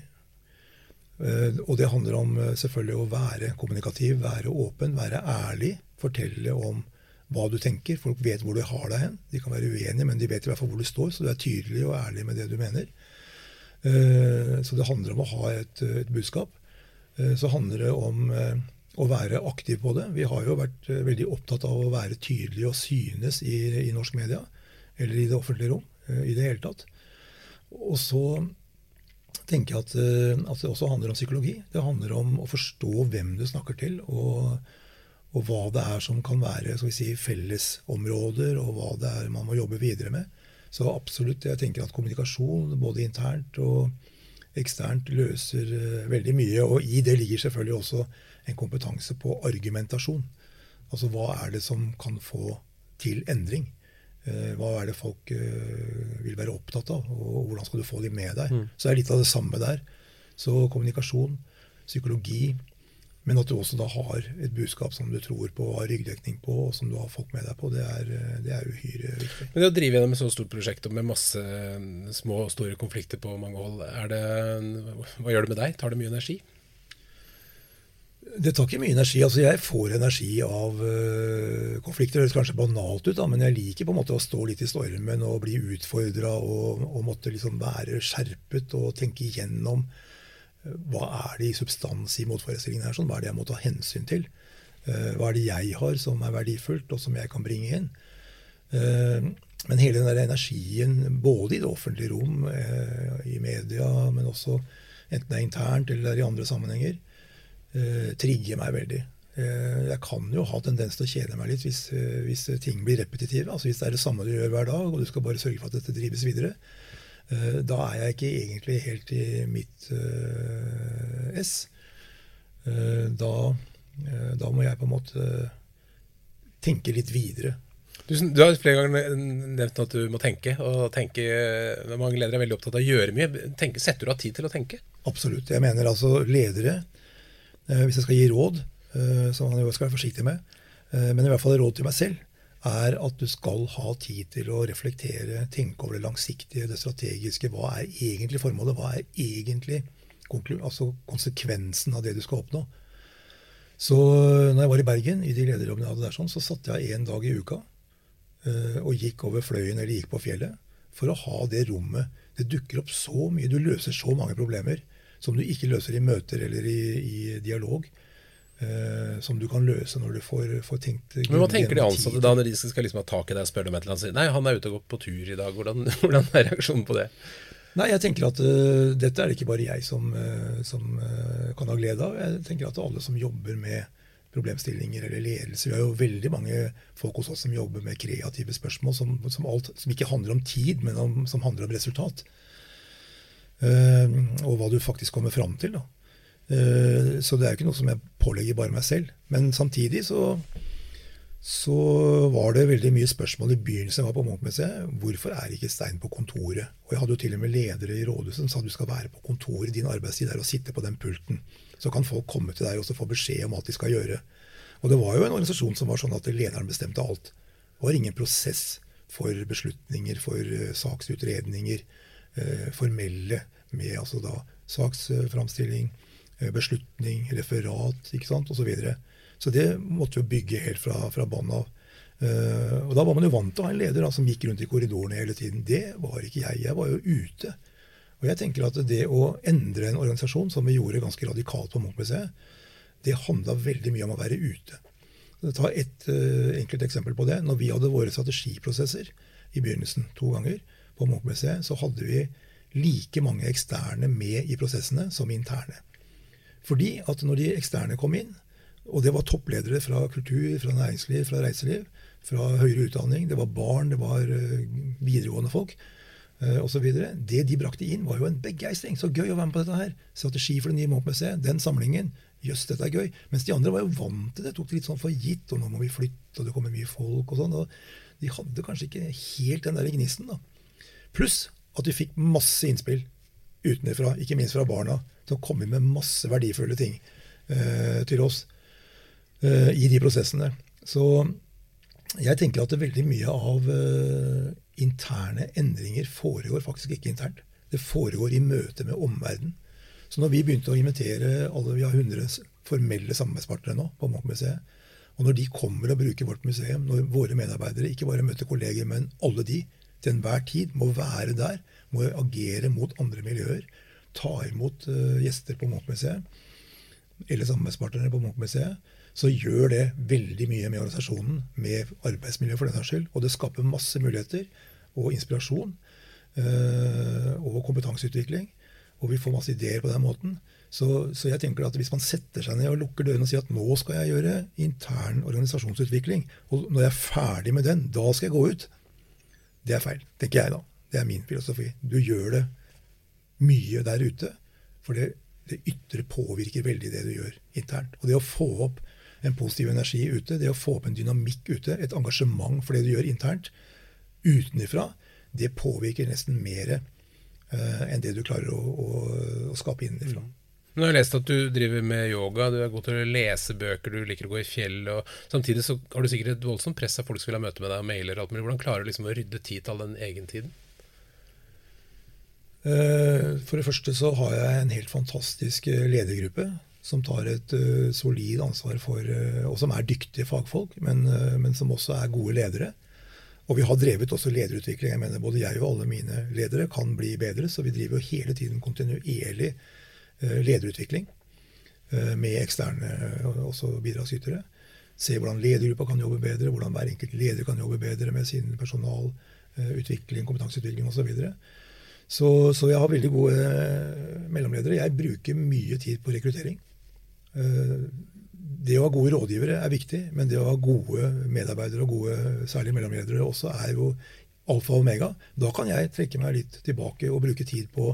Eh, og det handler om eh, selvfølgelig å være kommunikativ, være åpen, være ærlig. Fortelle om hva du tenker. Folk vet hvor du har deg hen. De kan være uenige, men de vet i hvert fall hvor du står, så du er tydelig og ærlig med det du mener. Eh, så det handler om å ha et, et budskap. Så handler det om å være aktiv på det. Vi har jo vært veldig opptatt av å være tydelige og synes i, i norsk media, eller i det offentlige rom i det hele tatt. Og så tenker jeg at, eh, at, det også handler om psykologi. Det handler om å forstå hvem du snakker til, og, og hva det er som kan være si, fellesområder, og hva det er man må jobbe videre med. Så absolutt, jeg tenker at kommunikasjon, både internt og eksternt, løser uh, veldig mye. Og i det ligger selvfølgelig også en kompetanse på argumentasjon. Altså hva er det som kan få til endring? Eh, hva er det folk eh, vil være opptatt av, og hvordan skal du få dem med deg? Mm. Så det er litt av det samme der. Så kommunikasjon, psykologi, men at du også da har et budskap som du tror på, har ryggdekning på, og som du har folk med deg på, det er, det er uhyre viktig. Men det å drive gjennom et så stort prosjekt og med masse små og store konflikter på mange hold, det, hva gjør det med deg? Tar det mye energi? Det tar ikke mye energi. altså Jeg får energi av uh, konflikter. Det høres kanskje banalt ut, da, men jeg liker på en måte å stå litt i stormen og bli utfordra og, og, måtte liksom være skjerpet og tenke igjennom uh, hva er det i substans i motforestillingen her, sånn, hva er det jeg må ta hensyn til? Uh, hva er det jeg har som er verdifullt, og som jeg kan bringe inn? men hele den der energien, både i det offentlige rom, i media, men også enten det er internt eller i andre sammenhenger, uh, trigger meg veldig. Uh, jeg kan jo ha tendens til å kjede meg litt hvis, uh, hvis, ting blir repetitive. altså Hvis det er det samme du gjør hver dag, og du skal bare sørge for at dette drives videre. da er jeg ikke egentlig helt i mitt ess. Da, da, må jeg på en måte tenke litt videre. Du, du, har flere ganger nevnt at du må tenke. og tenke, Mange ledere er veldig opptatt av å gjøre mye. Tenke, setter du av tid til å tenke? Absolutt. Jeg mener altså ledere Eh, hvis jeg skal gi råd, eh, som han jo skal være forsiktig med, eh, men i hvert fall råd til meg selv, er at du skal ha tid til å reflektere, tenke over det langsiktige, det strategiske. Hva er egentlig formålet? Hva er egentlig altså konsekvensen av det du skal oppnå? Så når jeg var i Bergen, i de lederjobbene jeg hadde der, sånn, så satte jeg en dag i uka og gikk over fløyen eller gikk på fjellet for å ha det rommet. Det dukker opp så mye. Du løser så mange problemer som du ikke løser i møter eller i, i dialog. Uh, som du kan løse når du får, får tenkt Men Hva tenker de ansatte da når de skal liksom ha tak i deg og spørre om et eller annet? Nei, han er ute og gått på tur i dag. Hvordan, *laughs* hvordan er reaksjonen på det? Nei, jeg tenker at uh, Dette er det ikke bare jeg som, uh, som kan ha glede av. Jeg tenker at alle som jobber med problemstillinger eller ledelse Vi har jo veldig mange folk hos oss som jobber med kreative spørsmål som, som, alt, som ikke handler om tid, men om, som handler om resultat. Eh, og hva du faktisk kommer fram til. Da. Eh, så det er jo ikke noe som jeg pålegger bare meg selv. Men samtidig så, så var det veldig mye spørsmål i begynnelsen jeg var på Munch-museet. Hvorfor er ikke Stein på kontoret? Og jeg hadde jo til og med ledere i rådhuset som sa du skal være på kontoret, din arbeidstid er å sitte på den pulten. Så kan folk komme til deg og få beskjed om alt de skal gjøre. Og det var jo en organisasjon som var sånn at lederen bestemte alt. Det var ingen prosess for beslutninger, for uh, saksutredninger. Eh, formelle med altså da saksframstilling, eh, beslutning, referat osv. Så, videre. så det måtte vi bygge helt fra, fra bånn av. Uh, og Da var man jo vant til å ha en leder da, som gikk rundt i korridorene hele tiden. Det var ikke jeg. Jeg var jo ute Og jeg tenker at det å endre en organisasjon, som vi gjorde ganske radikalt på Munchmuseet, det handla veldig mye om å være ute. Ta et uh, enkelt eksempel på det. Når vi hadde våre strategiprosesser i begynnelsen to ganger på Munchmuseet, så hadde vi like mange eksterne med i prosessene som interne. Fordi at når de eksterne kom inn, og det var toppledere fra kultur, fra næringsliv, fra reiseliv, fra høyere utdanning, det var barn, det var uh, videregående folk uh, osv. Det de brakte inn, var jo en begeistring. Så gøy å være med på dette her. Strategi for det nye Munch-museet. Den samlingen. Jøss, dette er gøy. Mens de andre var jo vant til det. Tok det litt sånn for gitt. Og nå må vi flytte, og det kommer mye folk og sånn. og De hadde kanskje ikke helt den der gnisten. da. Pluss at vi fikk masse innspill utenfra, ikke minst fra barna, som kom inn med masse verdifulle ting eh, til oss eh, i de prosessene. Så jeg tenker at veldig mye av eh, interne endringer foregår faktisk ikke internt. Det foregår i møte med omverdenen. Så når vi begynte å invitere alle, Vi har 100 formelle samarbeidspartnere nå på Munch-museet. Og når de kommer og bruker vårt museum, når våre medarbeidere ikke bare møter kolleger, men alle de til enhver tid må være der, må agere mot andre miljøer, ta imot uh, gjester på Munch-museet, eller samarbeidspartnere på Munch-museet, så gjør det veldig mye med organisasjonen, med arbeidsmiljøet for den saks skyld. Og det skaper masse muligheter og inspirasjon uh, og kompetanseutvikling. Og vi får masse ideer på den måten. Så, så, jeg tenker at hvis man setter seg ned og lukker dørene og sier at nå skal jeg gjøre intern organisasjonsutvikling, og når jeg er ferdig med den, da skal jeg gå ut, det er feil. Tenker jeg, da. Det er min filosofi. Du gjør det mye der ute. For det, det ytre påvirker veldig det du gjør internt. Og det å få opp en positiv energi ute, det å få opp en dynamikk ute, et engasjement for det du gjør internt, utenfra, det påvirker nesten mer uh, enn det du klarer å, å, å skape innenfra. Mm. Nå har jeg lest at du driver med yoga, du er god til å lese bøker, du liker å gå i fjell. og Samtidig så har du sikkert et voldsomt press av folk som vil ha møte med deg og mailer. alt mulig. Hvordan klarer du liksom å rydde tid til all den egentiden? tiden? for det første så har jeg en helt fantastisk eh, ledergruppe som tar et uh, solid ansvar for uh, Og som er dyktige fagfolk, men, uh, men, som også er gode ledere. Og vi har drevet også lederutvikling. Jeg mener Både jeg og alle mine ledere kan bli bedre, så vi driver jo hele tiden kontinuerlig lederutvikling med eksterne også bidragsytere. Se hvordan ledergruppa kan jobbe bedre, hvordan hver enkelt leder kan jobbe bedre med sin personalutvikling, kompetanseutvikling osv. Så, så, så jeg har veldig gode mellomledere. Jeg bruker mye tid på rekruttering. Eh, det å ha gode rådgivere er viktig, men det å ha gode medarbeidere og gode særlig mellomledere også er jo alfa og omega. Da kan jeg trekke meg litt tilbake og bruke tid på,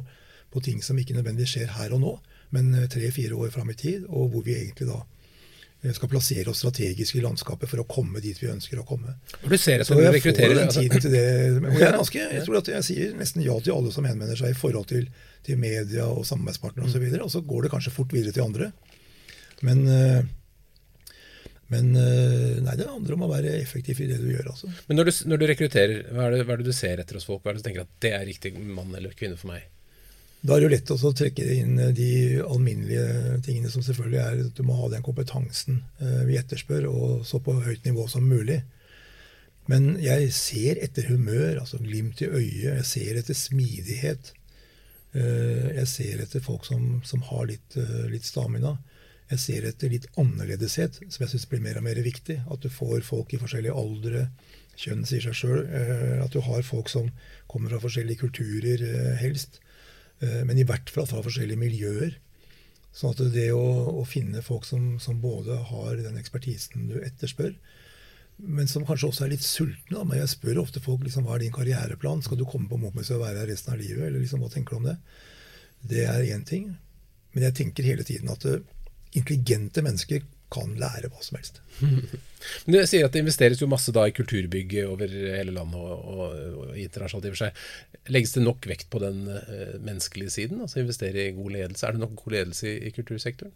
på ting som ikke nødvendigvis skjer her og nå, men tre-fire år fram i tid, og hvor vi egentlig da eh, skal plassere oss strategisk i landskapet for å komme dit vi ønsker å komme. Du ser Så jeg får den altså. tiden til det. *laughs* Og jeg, er ganske, jeg tror at jeg sier nesten ja til alle som henvender seg i forhold til, til media og samarbeidspartnere osv. Og, så videre, og så går det kanskje fort videre til andre. Men, eh, men eh, nei, det handler om å være effektiv i det du gjør. Altså. Men når du, når du rekrutterer, hva er, det, hva er, det, du ser etter hos folk? Hva er det du tenker at det er riktig mann eller kvinne for meg? Da er det jo lett å trekke inn eh, de alminnelige tingene som selvfølgelig er at du må ha den kompetansen vi etterspør, og så på høyt nivå som mulig. Men jeg ser etter humør, altså glimt i øyet. Jeg ser etter smidighet. Jeg ser etter folk som, som har litt, litt stamina. Jeg ser etter litt annerledeshet, som jeg syns blir mer og mer viktig. At du får folk i forskjellige aldre. Kjønn sier seg sjøl. Eh, at du har folk som kommer fra forskjellige kulturer, eh, helst. Eh, men i hvert fall fra forskjellige miljøer. Sånn at det å, å finne folk som, som, både har den ekspertisen du etterspør, men som kanskje også er litt sultne. Men jeg spør ofte folk liksom, hva er din karriereplan. Skal du komme på Måkmøyset og være her resten av livet? Eller liksom, hva tenker du om det? Det er én ting. Men jeg tenker hele tiden at intelligente mennesker kan lære hva som helst. *laughs* Men Du sier at det investeres jo masse da i kulturbygg over hele landet og, og, og internasjonalt i og for seg. Legges det nok vekt på den uh, menneskelige siden? Altså investere i god ledelse? Er det nok god ledelse i, i kultursektoren?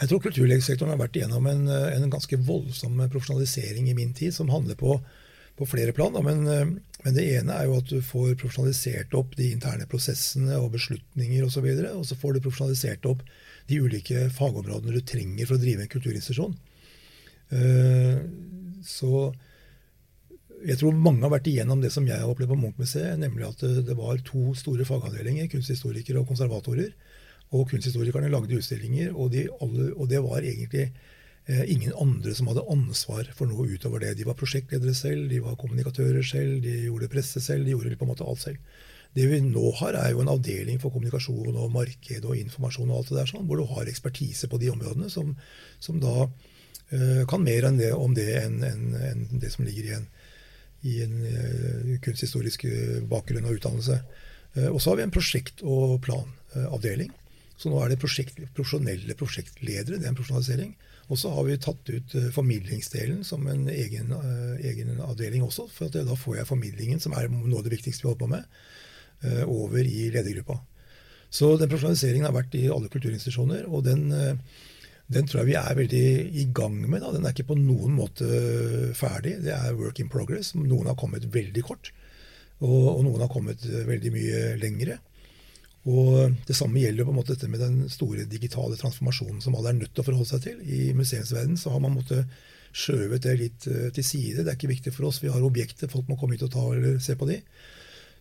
Jeg tror kulturlegesektoren har vært igjennom en, en, ganske voldsom profesjonalisering i min tid, som handler på, på flere plan. Men, men, det ene er jo at du får profesjonalisert opp de interne prosessene og beslutninger osv. Og, så og så får du profesjonalisert opp de ulike fagområdene du trenger for å drive en kulturinstitusjon. Eh, så jeg tror mange har vært igjennom det som jeg har opplevd på Munch-museet, nemlig at det, var to store fagavdelinger, kunsthistorikere og konservatorer. Og kunsthistorikerne lagde utstillinger, og, de alle, og det var egentlig eh, ingen andre som hadde ansvar for noe utover det. De var prosjektledere selv, de var kommunikatører selv, de gjorde presse selv, de gjorde på en måte alt selv. Det vi nå har, er jo en avdeling for kommunikasjon og marked og informasjon og alt det der sånn, hvor du har ekspertise på de områdene som, som da uh, kan mer enn det, om det enn en, en det som ligger i en, i en uh, kunsthistorisk bakgrunn og utdannelse. Uh, og så har vi en prosjekt- og planavdeling. Så nå er det prosjekt, profesjonelle prosjektledere. Det er en profesjonalisering. Og så har vi tatt ut formidlingsdelen som en egen, egen avdeling også. For da får jeg formidlingen, som er noe av det viktigste vi holder på med. Eh, over i ledergruppa. Så den profesjonaliseringen har vært i alle kulturinstitusjoner, og den, eh, den, tror jeg vi er veldig i gang med. Da. Den er ikke på noen måte ferdig. Det er work in progress. Noen har kommet veldig kort, og, og noen har kommet veldig mye lengre. Og Det samme gjelder på en måte dette med den store digitale transformasjonen som alle er nødt til å forholde seg til. I museumsverdenen så har man måttet skjøvet det litt eh, til side. Det er ikke viktig for oss. Vi har objekter. Folk må komme hit og ta eller se på de.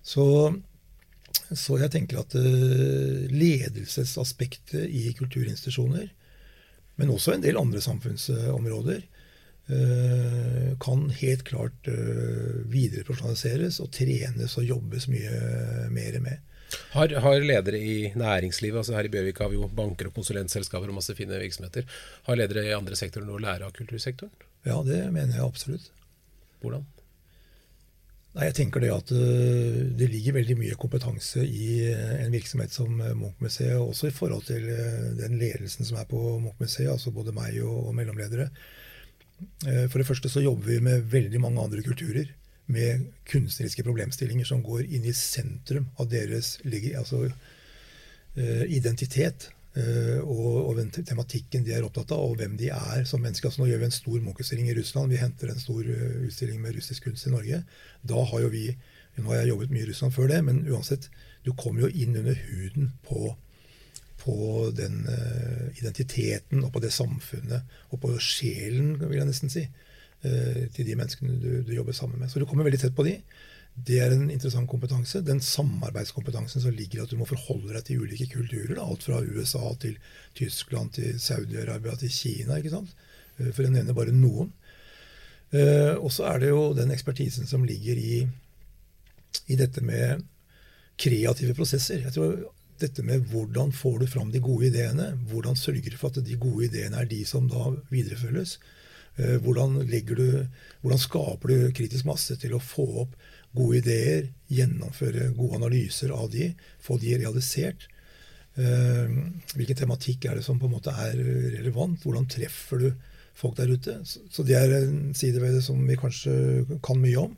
Så så jeg tenker at uh, ledelsesaspektet i kulturinstitusjoner, men også en del andre samfunnsområder, uh, kan helt klart videreprofesjonaliseres og trenes og jobbes mye mer med. Har, har, ledere i næringslivet, altså her i Bjørvik har vi jo banker og konsulentselskaper og masse fine virksomheter, har ledere i andre sektorer noe å lære av kultursektoren? Ja, det mener jeg absolutt. Hvordan? Nei, jeg tenker Det at eh, det ligger veldig mye kompetanse i eh, en virksomhet som eh, Munch-museet, også i forhold til den ledelsen som er på Munch-museet, altså både meg og, og mellomledere. For det første så jobber vi med veldig mange andre kulturer. Med kunstneriske problemstillinger som går inn i sentrum av deres altså, identitet. Uh, og, og, den tematikken de er opptatt av, og hvem de er som mennesker. Altså, nå gjør vi en stor Munch-utstilling i Russland. Vi henter en stor uh, utstilling med russisk kunst i Norge. Da har jo vi Nå har jeg jobbet mye i Russland før det, men uansett, du kommer jo inn under huden på, på den identiteten og på det samfunnet og på sjelen, vil jeg nesten si, til de menneskene du, du, jobber sammen med. Så du kommer veldig tett på de. Det er en interessant kompetanse. Den samarbeidskompetansen som ligger i at du må forholde deg til ulike kulturer. Alt fra USA til Tyskland til Saudi-Arabia til Kina, ikke sant? Eh, for å nevne bare noen. Eh, og så er det jo den ekspertisen som ligger i, i dette med kreative prosesser. Jeg tror dette med hvordan får du fram de gode ideene? Hvordan sørger du for at de gode ideene er de som da viderefølges? Eh, hvordan, du, hvordan skaper du kritisk masse til å få opp gode ideer, gjennomføre gode analyser av de, få de realisert. Eh, hvilken tematikk er det som på en måte er relevant? Hvordan treffer du folk der ute? Så det er en side ved det som vi kanskje kan mye om.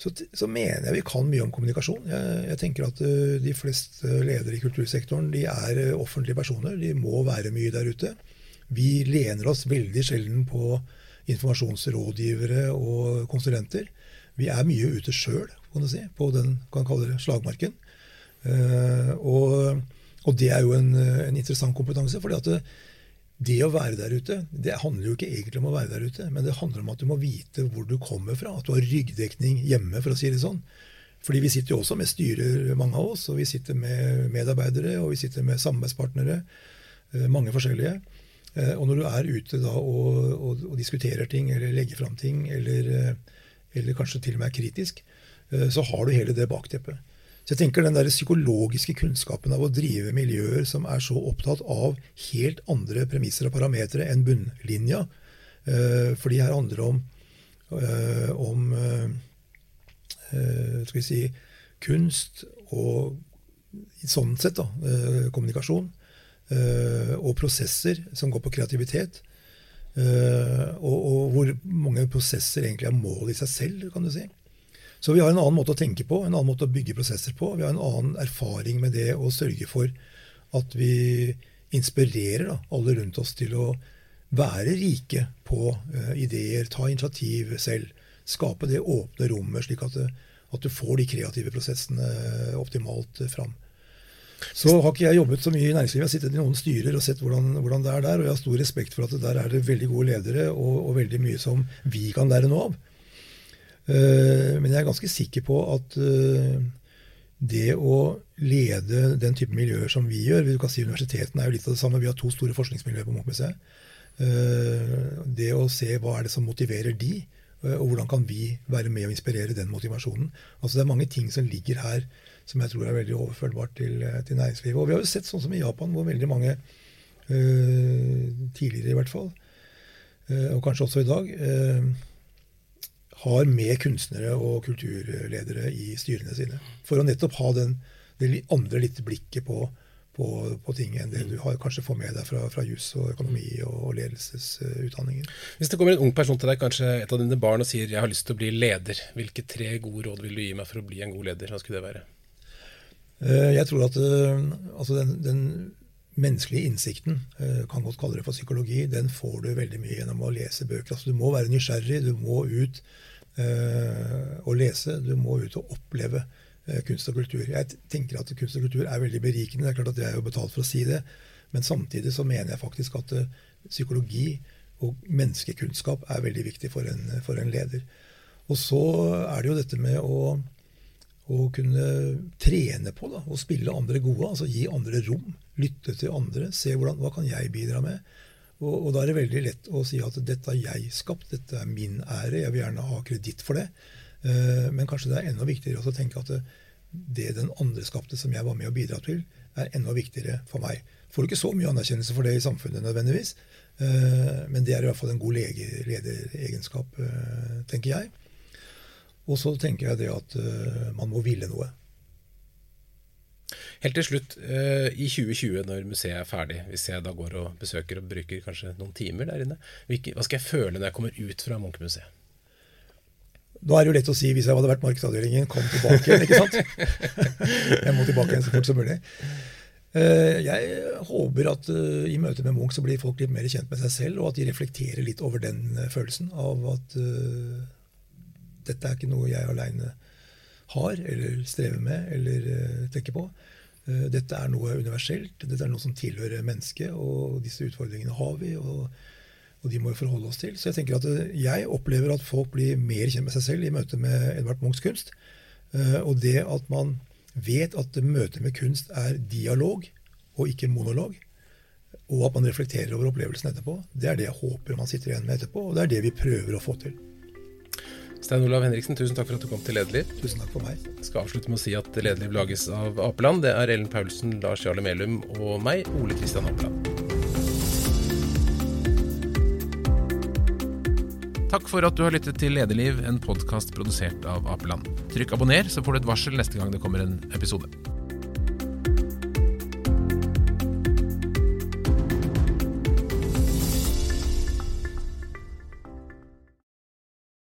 Så, så mener jeg vi kan mye om kommunikasjon. Jeg, jeg tenker at uh, de fleste ledere i kultursektoren de er offentlige personer. De må være mye der ute. Vi lener oss veldig sjelden på informasjonsrådgivere og konsulenter. Vi er mye ute sjøl, kan du si, på den kan kalle det slagmarken. Uh, og, og, det er jo en, en interessant kompetanse. fordi at det, det, å være der ute, det handler jo ikke egentlig om å være der ute, men det handler om at du må vite hvor du kommer fra. At du har ryggdekning hjemme, for å si det sånn. Fordi vi sitter jo også med styrer, mange av oss, og vi sitter med medarbeidere og vi sitter med samarbeidspartnere. Uh, mange forskjellige. Uh, og når du er ute da og, og, og diskuterer ting eller legger fram ting eller eller kanskje til og med er kritisk, eh, så har du hele det bakteppet. Så jeg tenker Den der psykologiske kunnskapen av å drive miljøer som er så opptatt av helt andre premisser og parametere enn bunnlinja, eh, for de her handler om, eh, om skal vi si, kunst og sånn sett da, kommunikasjon, og prosesser som går på kreativitet. Uh, og, og, hvor mange prosesser egentlig er mål i seg selv, kan du si. Så vi har en annen måte å tenke på, en annen måte å bygge prosesser på. Vi har en annen erfaring med det å sørge for at vi inspirerer da, alle rundt oss til å være rike på uh, ideer, ta initiativ selv. Skape det åpne rommet, slik at, at du får de kreative prosessene optimalt fram. Så har ikke jeg jobbet så mye i næringslivet. Jeg har sittet i noen styrer og sett hvordan, hvordan, det er der. Og jeg har stor respekt for at der er det veldig gode ledere og, og veldig mye som vi kan lære nå av. Uh, men jeg er ganske sikker på at uh, det å lede den type miljøer som vi gjør du kan si Universitetene er jo litt av det samme. Vi har to store forskningsmiljøer på Munchmuseet. Det å se hva er det som motiverer de, og hvordan kan vi være med og inspirere den motivasjonen. Altså Det er mange ting som ligger her som jeg tror er veldig overførbart til, til næringslivet. Og vi har jo sett sånn som i Japan, hvor veldig mange tidligere i hvert fall, og kanskje også i dag, har med kunstnere og kulturledere i styrene sine. For å nettopp ha den, det andre litt blikket på, på, på ting enn det du har, kanskje får med deg fra, fra jus og økonomi og, og ledelsesutdanningen. Hvis det kommer en ung person til deg, kanskje et av dine barn, og sier 'jeg har lyst til å bli leder', hvilke tre gode råd vil du gi meg for å bli en god leder? Hva skulle det være? Eh, jeg tror at eh, altså den, den menneskelige innsikten, eh, kan godt kalle det for psykologi, den får du veldig mye gjennom å lese bøker. Altså, du må være nysgjerrig, du må ut og lese. Du må ut og oppleve kunst og kultur. Jeg tenker at kunst og kultur er veldig berikende. Det er klart at jeg er jo betalt for å si det. Men samtidig så mener jeg faktisk at uh, psykologi og menneskekunnskap er veldig viktig for en, for en, leder. Og så er det jo dette med å, å kunne trene på da, å spille andre gode. Altså gi andre rom. Lytte til andre. Se hvordan, hva kan jeg bidra med. Og, og, da er det veldig lett å si at dette har jeg skapt, dette er min ære, jeg vil gjerne ha kreditt for det. Uh, men kanskje det er enda viktigere å tenke at det, det, den andre skapte som jeg var med og bidra til, er enda viktigere for meg. Får du ikke så mye anerkjennelse for det i samfunnet nødvendigvis, uh, men det er i hvert fall en god lederegenskap, tenker jeg. Og så tenker jeg det at man må ville noe. Helt til slutt, eh, i 2020 når museet er ferdig, hvis jeg da går og besøker og bruker kanskje noen timer der inne, hva skal jeg føle når jeg kommer ut fra Munch-museet? Nå er det jo lett å si hvis jeg hadde vært markedsavdelingen, kom tilbake igjen, ikke sant? *laughs* jeg må tilbake igjen så fort som mulig. Eh, jeg håper at eh, i møte med Munch så blir folk litt mer kjent med seg selv, og at de reflekterer litt over den følelsen av at uh, dette er ikke noe jeg aleine har, eller strever med, eller uh, tenker på. Uh, dette er noe universelt. Dette er noe som tilhører mennesket, og disse utfordringene har vi. og, og de må vi forholde oss til. Så jeg tenker at uh, jeg opplever at folk blir mer kjent med seg selv i møte med Edvard Munchs kunst. Og det at man vet at møtet med kunst er dialog og ikke monolog, og at man reflekterer over opplevelsen etterpå, det er det jeg håper man sitter igjen med etterpå, og det er det vi prøver å få til. Stein Olav Henriksen, tusen takk for at du kom til Lederliv. Tusen takk for meg. Jeg skal avslutte med å si at Lederliv lages av Apeland. Det er Ellen Paulsen, Lars Jarle Melum og meg, Ole Kristian Apeland. Takk for at du har lyttet til Lederliv, en podkast produsert av Apeland. Trykk abonner, så får du et varsel neste gang det kommer en episode.